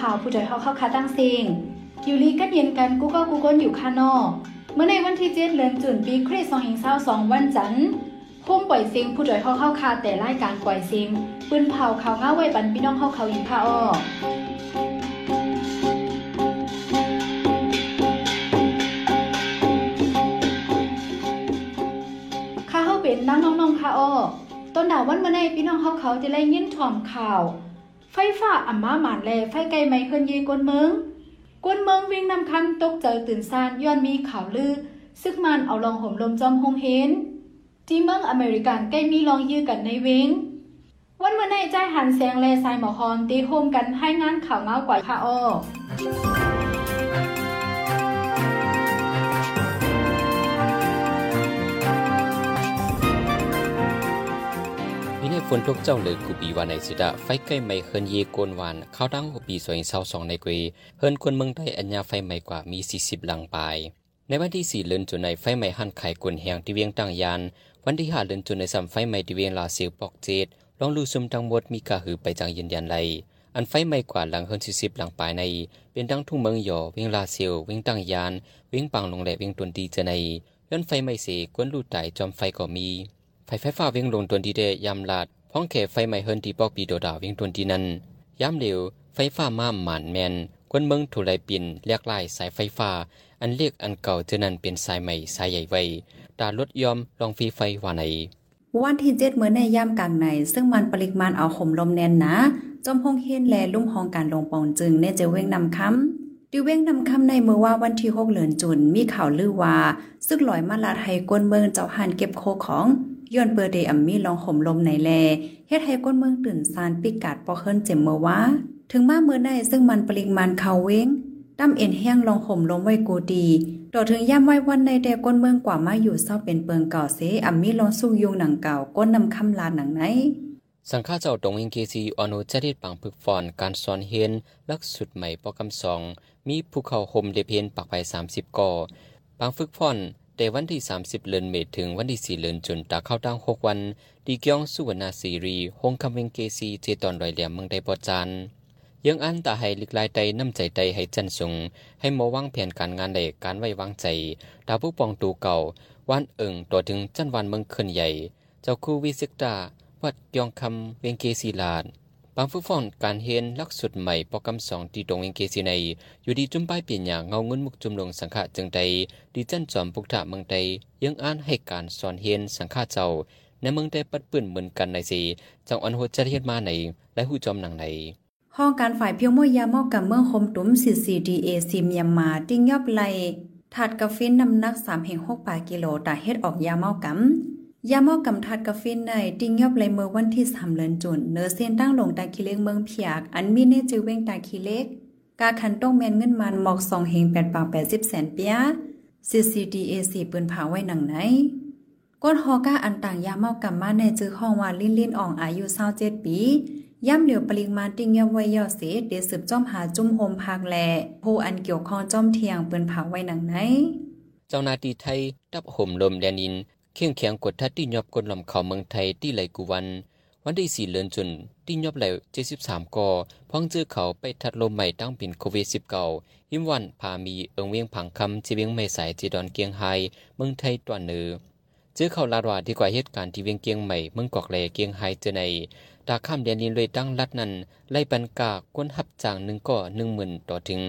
ข่าวผู้จอยเฮาเข้าคาตั้งเสียงอยู่ลีกัดเย็นกันกูก็กูก้นอยู่คานอกเมื่อในวันที่เจ็ดเดือนจุนปีคริสต์2522วันจันทร์พุ่มปล่อยเสียงผู้จ่อยเฮาเข้าคาแต่รายการปล่อยเสียงปืนเผาข่าวง้าไว้ปันพี่น้องเฮาเขายู่ค่ะอ้อข้าเฮาเป็นน้องน้องๆค่ะอ้อต้นดาววันเมื่อในพี่น้องเฮาเขาจะไล่ยินถ่อมข่าว ไฟฟ้าอัมมาหมานแลไฟไกลไม่เคลื่อนยีกวนเมืองกวนเมืองวิ่งนำคันตกเจอตื่นซานย้อนมีข่าวลือ ซึกมันเอาลองห่มลมจอมหงเห็นที่เมืองอเมริกันใกล้มีลองยื้อกันในเวงวันวันในใจหันแสงแลสายหมอฮอนตีโฮมกันให้งานข่าวเงากว่าค่ะอ้อ วินัยฝนตกเจ้าเหลือกูปีวานในสิดาไฟใกล้ไม่เฮินเยโกนวานเข้าดังหัวปีสวยเศร้าสองในกวีเฮินคนเมืองได้อัญญาไฟใหม่กว่ามีสี่สิบหลังปลายในวันที่สี่เลือนจุนในไฟใหม่หันไข่กวนแหงที่เวียงตั้งยาน วันที่ห้าเลือนจุนในสัมไฟใหม่ที่เวียงลาเซียวปอกเจดลองลูซุมทั้งหมดมีกาหือไปจังยืนยันไลอันไฟใหม่กว่าหลังเฮินสี่สิบหลังปลายใน เป็นดังทุ่งเมืองหยอเวียงลาเซียวเวียงตั้งยาน เวียงปังลงและเวียงตวนดีเจในย้อนไฟใหม่เสกวนลูดไตจอมไฟก็มี ไฟไฟฟ้าเวียงลงตวนดีเดยำลาด พ้องแขไฟไหม้เฮินที่ปอกปีโดดาวิ่งตวนที่นั้นย้ำเร็วไฟฟ้ามาหมานแมนกวนเมืองถูไลปินเรียกลายสายไฟฟ้า อันเรียกอันเก่าเท่านั้นเป็นสายใหม่สายใหญ่ไว้ตาลดยอมลองฟีไฟว่าไหนวันที่เจ็ดเมื่อในย่ำกลางใน ซึ่งมันปริมาณเอาห่มลมแน่นนะจอมพงเฮนแลลุ่มหองการลงปองจึงเนเจเว้งนำคำดิเว้งนำคำในเมื่อว่าวันที่หกเหลือนจุนมีข่าวลือว่า ซึ่งลอยมาลาไทยกวนเมืองเจ้าหันเก็บโคของ ย้อนเปอร์เดอัมมี่ลองห่มลมในแลเฮ็ดให้ก้นเมืองตื่นซานปิกาดปอเฮิรนเจ็มเมื่อว่าถึงมาเมื่อได้ซึ่งมันปริมาณเขาเว้งตั้มเอ็นแห้งลองห่มลมไว้กูดีต่อถึงย่ำไว้วันในแต่ก้นเมืองกว่ามาอยู่เศร้าเป็นเปิงเก่าเสอัมมี่ลองสู้ยุงหนังเก่าก้นนำคำลาหนังไหนสังฆาเจ้าตรงอิงเกซีอนุจริตปังพึกฟอนการสอนเฮียนลักสุดใหม่ปอกำสอง มีภูเขาห่มเดเพนปักไป30ก่อปังฝึกฟอน แต่วันที่ 30เลือนเมษถึงวันที่ 4เลือนจุนตาเข้าตั้ง6วันดีเกียงสุวรรณซีรีฮงคำเวงเกซีเจตอนรอยเหลี่ยมเมืองไดปอจานยังอันตาให้ลิกลายใจน้ำใจใจให้จันสุงให้มอวางแผนการงานใดการไว้วางใจดาวผู้ปองตูเก่าวันเอิงตัวถึงจันวันเมืองขึ้นใหญ่ เจ้าคู่วิสิกตาวัดยองคำเวงเกซีลาดางผู้ฟ้อนการเห็นลักสุดใหม่ปอกำสองที่ตรงเวงเกซีในอยู่ดีจุ่มป้ายเปลี่ยนอย่างเงาเงินมุกจุ่มลงสังฆะจึงใดดีจันจอมปุกถะเมืองใดยังอ่านให้การสอนเห็นสังฆะเจ้าในเมืองใดปัดปื้นเหมือนกันในสีจังอันโหดจะเฮ็ดมาในและหูจอมหนังในห้องการฝ่ายเพียวมวยยามอกกับเมืองคมตุ้ม CCDA ซีมยมาติ้งยอบไลถาดกาฟินน้ำหนัก3แห่ง6ปากิโลตาเฮ็ดออกยาเมอกำ ยามอกำถาดกาฟินในติงยอบไลเมื่อวันที่3เดือนจุนเนื้อเส้นตั้งลงตาคิเล็กเมืองเพียก อันมีเนจือเว้งตาคิเล็ก กาคันต้องแมนเงินมันหมอก2เฮง8ปดปาก80แสนเปีย CCDA 4ปืนผาไว้หนังไหนก้นฮอก้าอันต่างยาเมากำมาในจื้อห้องว่าลิ้นลิ้นอ่องอายุ27ปีย่ำเหลียวปริมาณติงยาไว้ยอเสเดสืบจ้อมหาจุ่มโฮมภาคแลผู้อันเกี่ยวข้องจ้อมเทียงปืนเผาไว้หนังไหน เจ้านาที่ไทยดับห่มลมแดนิน เคียงเคียงกดทัดที่ยอบกดลำเขาเมืองไทยที่ไหลกุวัน วันที่สี่เลือนจุนที่ยอบไหลเจ็ดสิบสามกอพ้องเจอเขาไปทัดลมใหม่ตั้งป็นโควิดสิบเก้าหิมวันพามีเอิงเวียงผังคำจีเวียงไม่สายจีดอนเกียงไฮเมืองไทยตัวเหนือเจอเขาลาดว่าที่กว่าเหตุการณ์ที่เวียงเกียงใหม่เมืองกอกแหลเกียงไฮเจอในตาข้ามเดียนินเลยตั้งรัดนั้นไล่ปันกากวนหับจางหนึ่งก่อหนึ่งหมื่นต่อถึง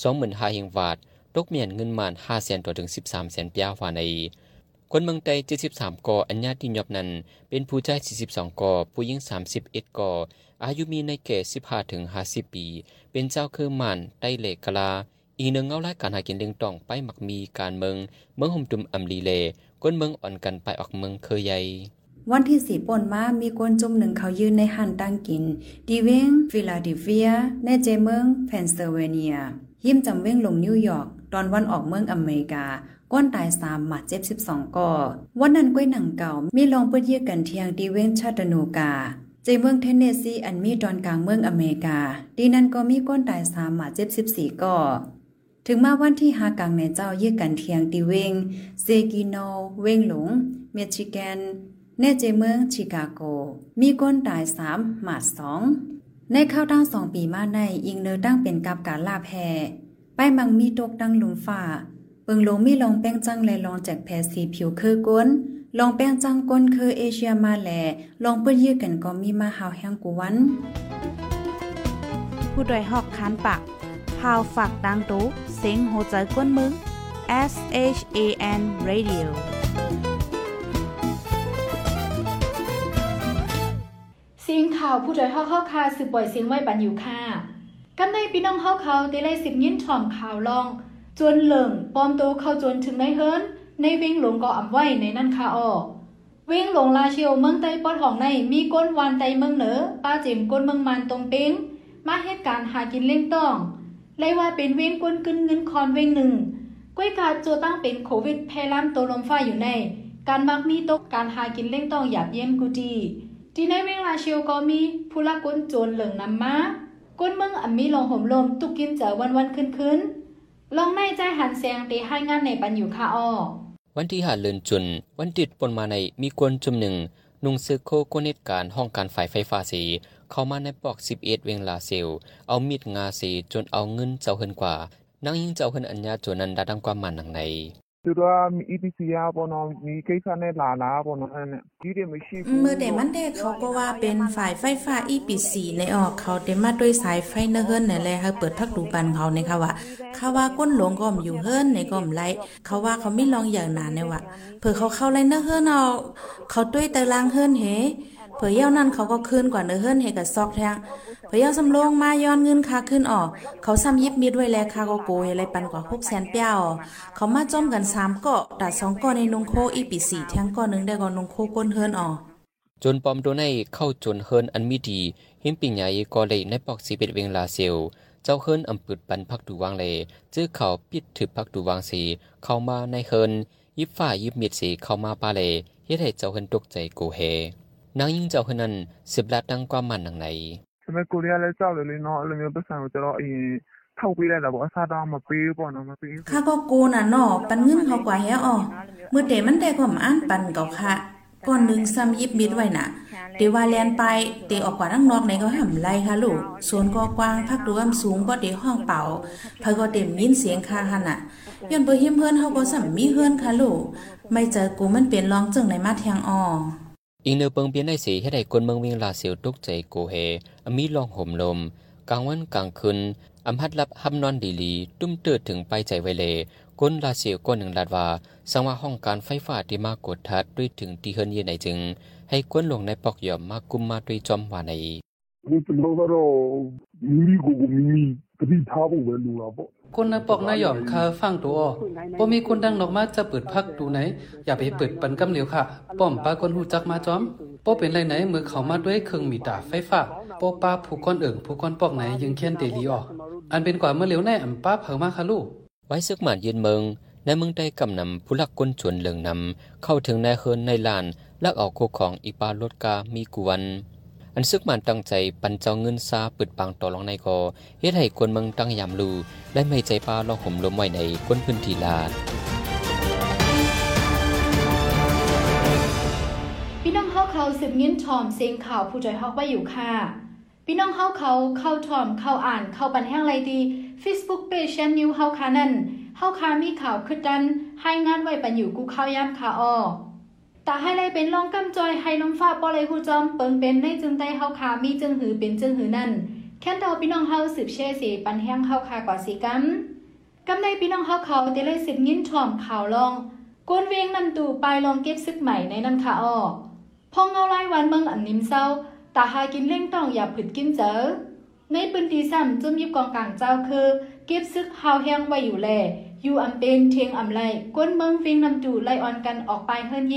สองหมื่นห้าเฮงวาทตกเมียนเงินมานห้าแสนต่อถึงสิบสามแสนปียาหวาใน คนเมืองไต้73กออัญญาติยอบนั้น เป็นผู้ชาย42กอผู้หญิง31กออายุมีในแก่15ถึง50ปี เป็นเจ้าคือมานไต้เหลกกลา อีกหนึ่งเงาไล่การหากินเลี้ยงต้องไปหมักมีการเมือง เมืองห่มตุมอำลีเลก้นเมืองอ่อนกันไปออกเมืองเคยใหญ่วันที่สี่ป่นมา มีกวนจุ่มหนึ่งเขายืนในหันตั้งกิน ดีเวงฟิลาเดลเฟีย ในเจเมืองเพนซิลเวเนีย ยิ้มจำเว้งลงนิวยอร์ก ตอนวันออกเมืองอเมริกา ก้นตายสามหมาดเจ็บสิบสองก่อวันนั้นก้วยหนังเก่ามีลองเปื้อเยี่ยกันเทียงดีเว้งชาตนูกาเจเมืองเทนเนสซีอันมีตอนกลางเมืองอเมริกา ดีนั้นก็มีก้นตายสามหมาดเจ็บสิบสี่ก่อถึงมาวันที่หากลางในเจ้าเยี่ยกันเทียงดีเวงเซกิโนเวงหลง เมชิแกนแน่เจเมืองชิคาโก มีก้นตายสามหมาดสองในข้าวตั้งสองปีมาในอิงเนอตั้งเป็นกับการลาแพป้ายมังมีตกดังหลุมฝ่า ปิงลงมีลองแป้งจังและลองแจกแพสีผิวคือก้น ลองแป้งจังก้นคือเอเชียมาแลลองเปิ้นยื้อกันก็มีมาหาวแห้งกูวันผู้ดยหอกคันปากพาวฝากดังตู้เซ็งโหใจกวนมึง S H A N Radio เสียงข่าวผู้ใจเฮาเข้าคาสืบบ่อยเสียงไว้ปันอยู่ค่ะ กันในพี่น้องเฮาเขาได้ไล่สิบยินถ่อมข่าวลอง จวนเหลิงปลอมตัวเข้าจนถึงในเฮิรนในเวงหลงก็อำไว้ในนั่นค่ะอ้อเวงหลงลาเชียวเมืองใต้ปอดของในมีก้นวานไตเมืองเหนือป้าเจิมก้นเมืองมันตรงเป้งมาเหตุการณ์หากินเล่งต้องไล่ว่าเป็นเวงก้นกึนเงินคอนเวงหนึ่งก้วยกาดโจตั้งเป็นโควิดแพร่ล้ำตัวลมฟ้าอยู่ใน การมักมีตกการหากินเล่งต้องหยาบเยี่ยมกูจีที่ในเวงลาเชียวก็มีผู้ละก้นโจรเหลืองนำมาก้นเมืองอ่ำมีลองห่มลมตุกกินเจอวันวันขึ้นขึ้น ลองในใจหันเสียงตีให้งานในปันอยู่ค่ะอ้อวันที่หาเลินจุน วันติดปนมาในมีกวนจุมหนึ่งนุงซึกโคโกเนตการห้องการฝ่ายไฟฟ้าสี เข้ามาในปอก 11 เวงลาเซล เอามีดงาสีจนเอาเงินเจ้าเฮินกว่า นางยิงเจ้าเฮินอัญญาจนนันดาดังความมันหนังใน သူတို့က EPC ရပေါ့နော်ဒီကိစ္စနဲ့လာလာပေါ့နော်အဲ့နဲ့ကြီးတယ်မရှိဘူး เมื่อแต่มันได้เขาก็ว่าเป็นฝ่ายไฟฟ้า EPC ในออกเขาเต็มาด้วยสายไฟเนเฮิรนนี่นแหละให้เปิดพักดูบันเขาในค่ะว่าเขาว่าก้นหลวงก็มอยู่เฮิรนในก็มไล่เขาว่าเขาไม่ลองอย่างนานในว่าเผื่อเขาเข้าไล่เนเฮิรนเอาเขาด้วยตารางเฮิรนเฮ เผื่อเย้านั่นเขาก็คืนกว่าเนื้อเฮิรนเฮกับซอกแทงเผื่อเย้าสำโรงมาย้อนเงินคาขึ้นออก เขาซ้ำยิบมีดไว้แลค่าก็โกยอะไรปันกว่า6แสนเปี้ยวเขามาจอมกันสามเกาะแต่สองเกาะในนงโค EPC แทงเกาะหนึ่งได้ก็นนงโคก้นเฮิรนออกจนปอมโดในเข้าจนเฮิรนอันมีดีหิมปิงใหญ่ก็เลยในปอกสิ11เวงลาเซลเจ้าเฮินอำปึดปันพักดูวางเลยจื้อเขาปิดถึกพักดูวางสี เข้ามาในเฮินยิบฝ่ายิบมีดสีเข้ามาปาเลยเฮ็ดให้เจ้าเฮินตกใจโกเฮ นางยิ่งเจ้าคนนั้นสิบลัดดังความมันหนังไหนทำไมกูเรียกแล้วเจ้าเลยเลยเนาะเลยมีประสานจะรออีเท่ากูได้แต่บอกว่าซาดางมาปีป่อนมาปีข้าก็โกน่ะเนาะปันเงินเขากว่าแฮออเมื่อเตมันได้ความอ่านปันเก่าค่ะก่อนหนึ่งซ้ำยิบมิดไว้น่ะเตว่าแลนไปเตออกกว่าทั้งนอกในก็ห่ำไรค่ะลูกสวนก็กว้างพักดูอำสูงก็เตห้องเป่าพะก็เต็มยินเสียงคาหันน่ะย้อนบ่หิมเพิ่นเขาก็ซ้ํมีเฮือนค่ะลูกไม่เจอกูมันเปลี่ยนร้องจึงในมาแทงออ อีเนอเปิงเปียนได้สีให้ได้คนเมืองเวียงลาเซียวตกใจโกเฮอมีลองห่มลม กลางวันกลางคืนอำพัดรับฮับนอนดีลี ตุ้มเตือถึงไปใจไวเลก้นลาเซียวก้นหนึ่งลาดว่าสังว่าห้องการไฟฟ้าที่มากดทัดด้วยถึงตีเฮินเย็นไหนจึง ให้ก้นลงในปอกหย่อมมากุมมาด้วยจอมวาใน ဒီကျွန်တော်ကတော့မိမိကိုယ်ကိုမိမိတတိထားဖို့ပဲလိုတာပေါ့ คนนปอกนายอมคาฟังตัวบ่มีคนดังนอกมาจะเปิดพักดูไหน อย่าไปเปิดปันกำเหลียวค่ะ ป้อมปาคนหูจักมาจอมป้เป็นไรไหนเมื่อเขามาด้วยเครื่องมีดาไฟฟ้าป้ป้าผู้ก้อนเอิ่งผู้ก้อนปอกไหนยังเขียนเตลีออก อันเป็นกว่าเมื่อเหลียวในอ่ำป้าเผามาค่ะลูก ไว้ซึกหมานเย็นเมือง ในเมืองได้กำนำผู้ลักก้นชวนเหลืองนำ เข้าถึงในเฮินในลานลักเอาโคของอีปาลดกามีกวน อันซึกมันตั้งใจปันเจ้าเงินซาปึดปังต่อรองในกอเฮ็ดให้คนเมืองตั้งยามลูและไม่ใจปลาลองห่มลมไว้ในก้นพื้นที่ลาดพี่น้องเฮาเขาสืบยินถ่อมเสียงข่าวผู้ใจเฮาไว้อยู่ค่ะ พี่น้องเฮาเขาเข้าถ่อมเข้าอ่านเข้าปันแห้งไรดี Facebook Page ชันนิวเฮาคานั่นเฮาคามีข่าวขึ้นดันให้งานไว้ปันอยู่กูเข้าย่ำค่ะอ้อ แต่ให้ไรเป็นลองกำจอยให้ลมฟ้าปอเลยหูจอมเปิงเป็นในจึงได้เฮาคามีจึงหือเป็นจึงหือนั่นแค่นเดาพี่น้องเฮาสืบเชื่อสีปันแห้งเฮาคากว่าสีกำกำในพี่น้องเฮาเขาเตเลยสืบยิ้นถ่อมข่าวลองกวนเวียงนำตู่ปลายลองเก็บซึกใหม่ในนั่นค่ะอ้อพองเงาไล่วันเมืองอันนิมเศร้าตาหากินเล่งต้องอย่าผึดกินเจอในปืนตีซ้ำจุ่มยิบกองกลางเจ้าคือ เก็บซึกหาวแห้งไว้อยู่แลอยู่อำเป็นเทียงอำไลกวนเมืองเวียงนำจูไลออนกันออกไปเฮินเย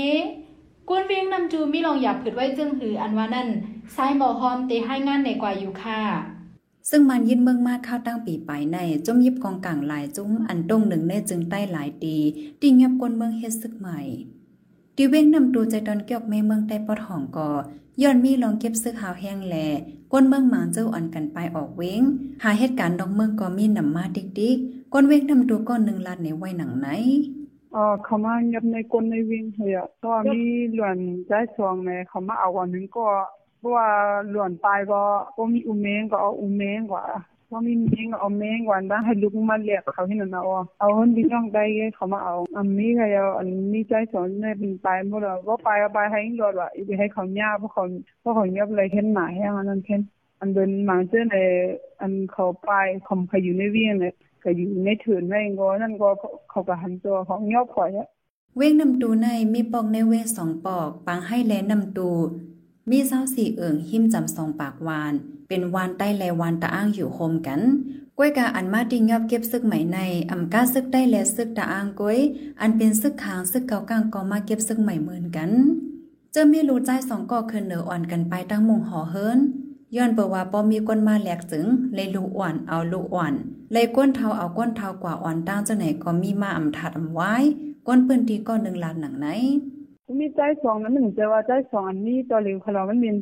กวนเวียงนำจูมีลองอย่าผึดไว้จึงหืออันว่านั่นสายหมอฮอมเตให้งานในกว่าอยู่ค่ะซึ่งมันยินเมืองมาข้าวตั้งปีไปในจมยิบกองกลางหลายจุ้มอันตรงหนึ่งในจึงใต้หลายตีตีเงียบกวนเมืองเฮ็ดซึกใหม่ตีเว้งนำตูใจตอนเกี่ยวแม่เมืองใต้ปอดห้องก่อย้อนมีลองเก็บซึกหาวแห้งแลกวนเมืองหมางเจ้าอ่อนกันไปออกเว้ง หาเหตุการณ์ดอกเมืองก็มีนำมาดิกดิกกวนเว้งนำตูก้อนหนึ่งลาดในไว้หนังไหน เอ่าเขามายับในกลในวิ่งเฮียก็มีหลวนใจสวงในเขามาเอาวันนึงก็เพราะว่าหลวนปลายก็ก็มีอุเมงก็เอาอุเมงกว่าว่ามีเมงก็เอาเมงกว่าได้ให้ลุกมาเรียกเขาที่นั่นเอเอาเงินพี่น้องได้เขามาเอาอันนี้ก็เอาอันนี้ใจสอนในเป็นปลายหมดแล้วว่าปลายเอาปให้รอดว่าอีให้เขาย่าเพราะเขาเพราะเขายับเลยเห็นหมายให้มันนั่นเห็นอันเดินมาเจอในอันเขาไปลายคมเขาอยู่ในเวียงเนี่ย ก็อยู่ในถืนไว้ก็นั่นก็เขาก็หันตัวของยอบข่อยเว้งนำตูในมีปอกในเว้งสองปอกปังให้แลนำตูมีเศร้าสี่เอิงหิมจำสองปากวาน เป็นวานใต้แลวานตะอ้างอยู่โฮมกันก้วยกาอันมาติงยอบเก็บซึกใหม่ในอำกาซึกได้แลซึกตะอ้างก้วยอันเป็นซึกขางซึกเก่ากลางก็มาเก็บซึกใหม่เหมือนกัน เจอมีรู้ใจสองก่อคืนเหนืออ่อนกันไปตั้งมุงหอเฮิรน ย้อนเปว่าป้อมีก้นมาแหลกจึงเลยลูกอ่อนเอาลูกอ่อน เลยก้นเทาเอาก้นเทากว่าอ่อนตั้งจังไหนก็มีมาอำถัดอำไว้ก้นปืนตีก็หนึ่งล้านหนังไหนมีใจสองนั้นหนึ่งจะว่าใจสองอันนี้ตัวเหลวขาเรามันเป็น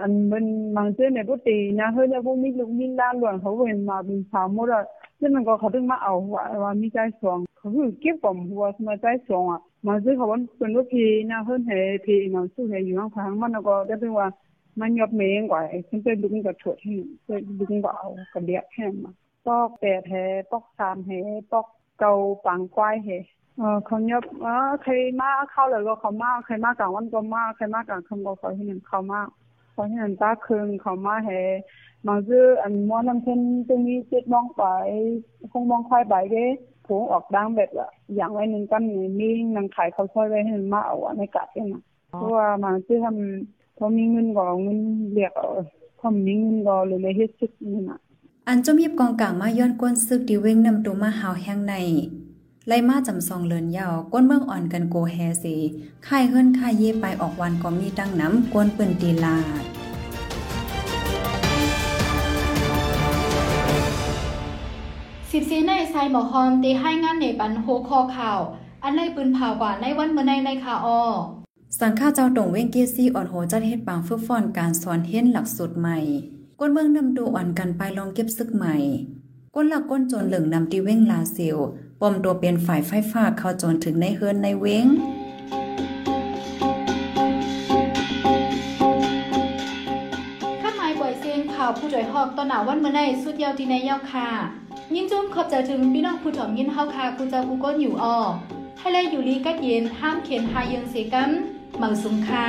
อันมันบางเจ้าในปกตินะเฮ้ยแล้วพวกมีลูกมีล้านหลวนเขาเห็นมาเป็นสาวหมดอะซึ่งมันก็เขาถึงมาเอาว่าว่ามีใจสองเขาคือเก็บกล่อมหัวมาใจสองอะมาซื้อเขาว่าเป็นรถพีนะเฮ้ยเฮพีน้องสู้เฮอยู่ข้างทางมันก็ได้เป็นว่า มันยอบเมงกว่าฉันไปดึงกับถดให้ไปดึงบ่เอากระเดียแห้งมาปอกแปดแฮปอกสามแฮปอกเกาปังควายแฮเออเขาเงียบเออใครมาเข้าเลยก็เขามาใครมากลางวันก็มาใครมากลางคืนก็เขาที่นั่นเขามาเขาที่นั่นตาคืนเขามาแห่บางซื่ออันม้วนน้ำเช่นตรงนี้เจ็ดมองไปคงมองควายใบเด้ผงออกดังแบบละอย่างไว้หนึ่งกันนี่มีนางขายเขาช่วยไว้ให้มันมาเอาในกะเองนะเพราะว่าบางซื่อทำ พอมีเงินก็เงินเรียกเอาพอมีเงินก็เลยเลยเฮ็ดซึกนี่นะอันจมยิบกองกลางมาย้อนก้นซึกดีเว้งนำตูมาหาวแห้งในไล่มาจำซองเลินยาวก้นเมืองอ่อนกันโกแฮสีค่ายเฮิรนค่ายเย่ไปออกวันก็มีตั้งน้ำก้นปืนตีลาดสิบสีในไซหมอฮอมตีให้งานในบันโฮคอข่าว อันในปืนเผากว่าในวันเมื่อในในคาออ สังฆาเจ้าตรงเว้งเกซี่อ่อนโหจัดเฮ็ดปางฝึกฟ้อนการสอนเฮ็นหลักสูตรใหม่ก้นเมืองนำดูอ่อนกันไปลองเก็บซึกใหม่ก้นหลักก้นโจนเหลืองนำตีเว้งลาเซียวปอมตัวเป็นฝ่ายไฟฟ้าเข้าโจนถึงในเฮิรนในเว้งข้าหมายปล่อยเสียงข่าวผู้จ่อยหอกตอนหนาวันเมื่อในสุดยาวที่ในยาวค่ะ ยินจุ้มขอบใจถึงพี่น้องผู้ถ่อมยินเฮาค่ะกูเจ้ากูก้นอยู่ออให้แลอยู่ลีกัดเย็นห้ามเขียนหายังเสกัม เหมาสุงค่ะ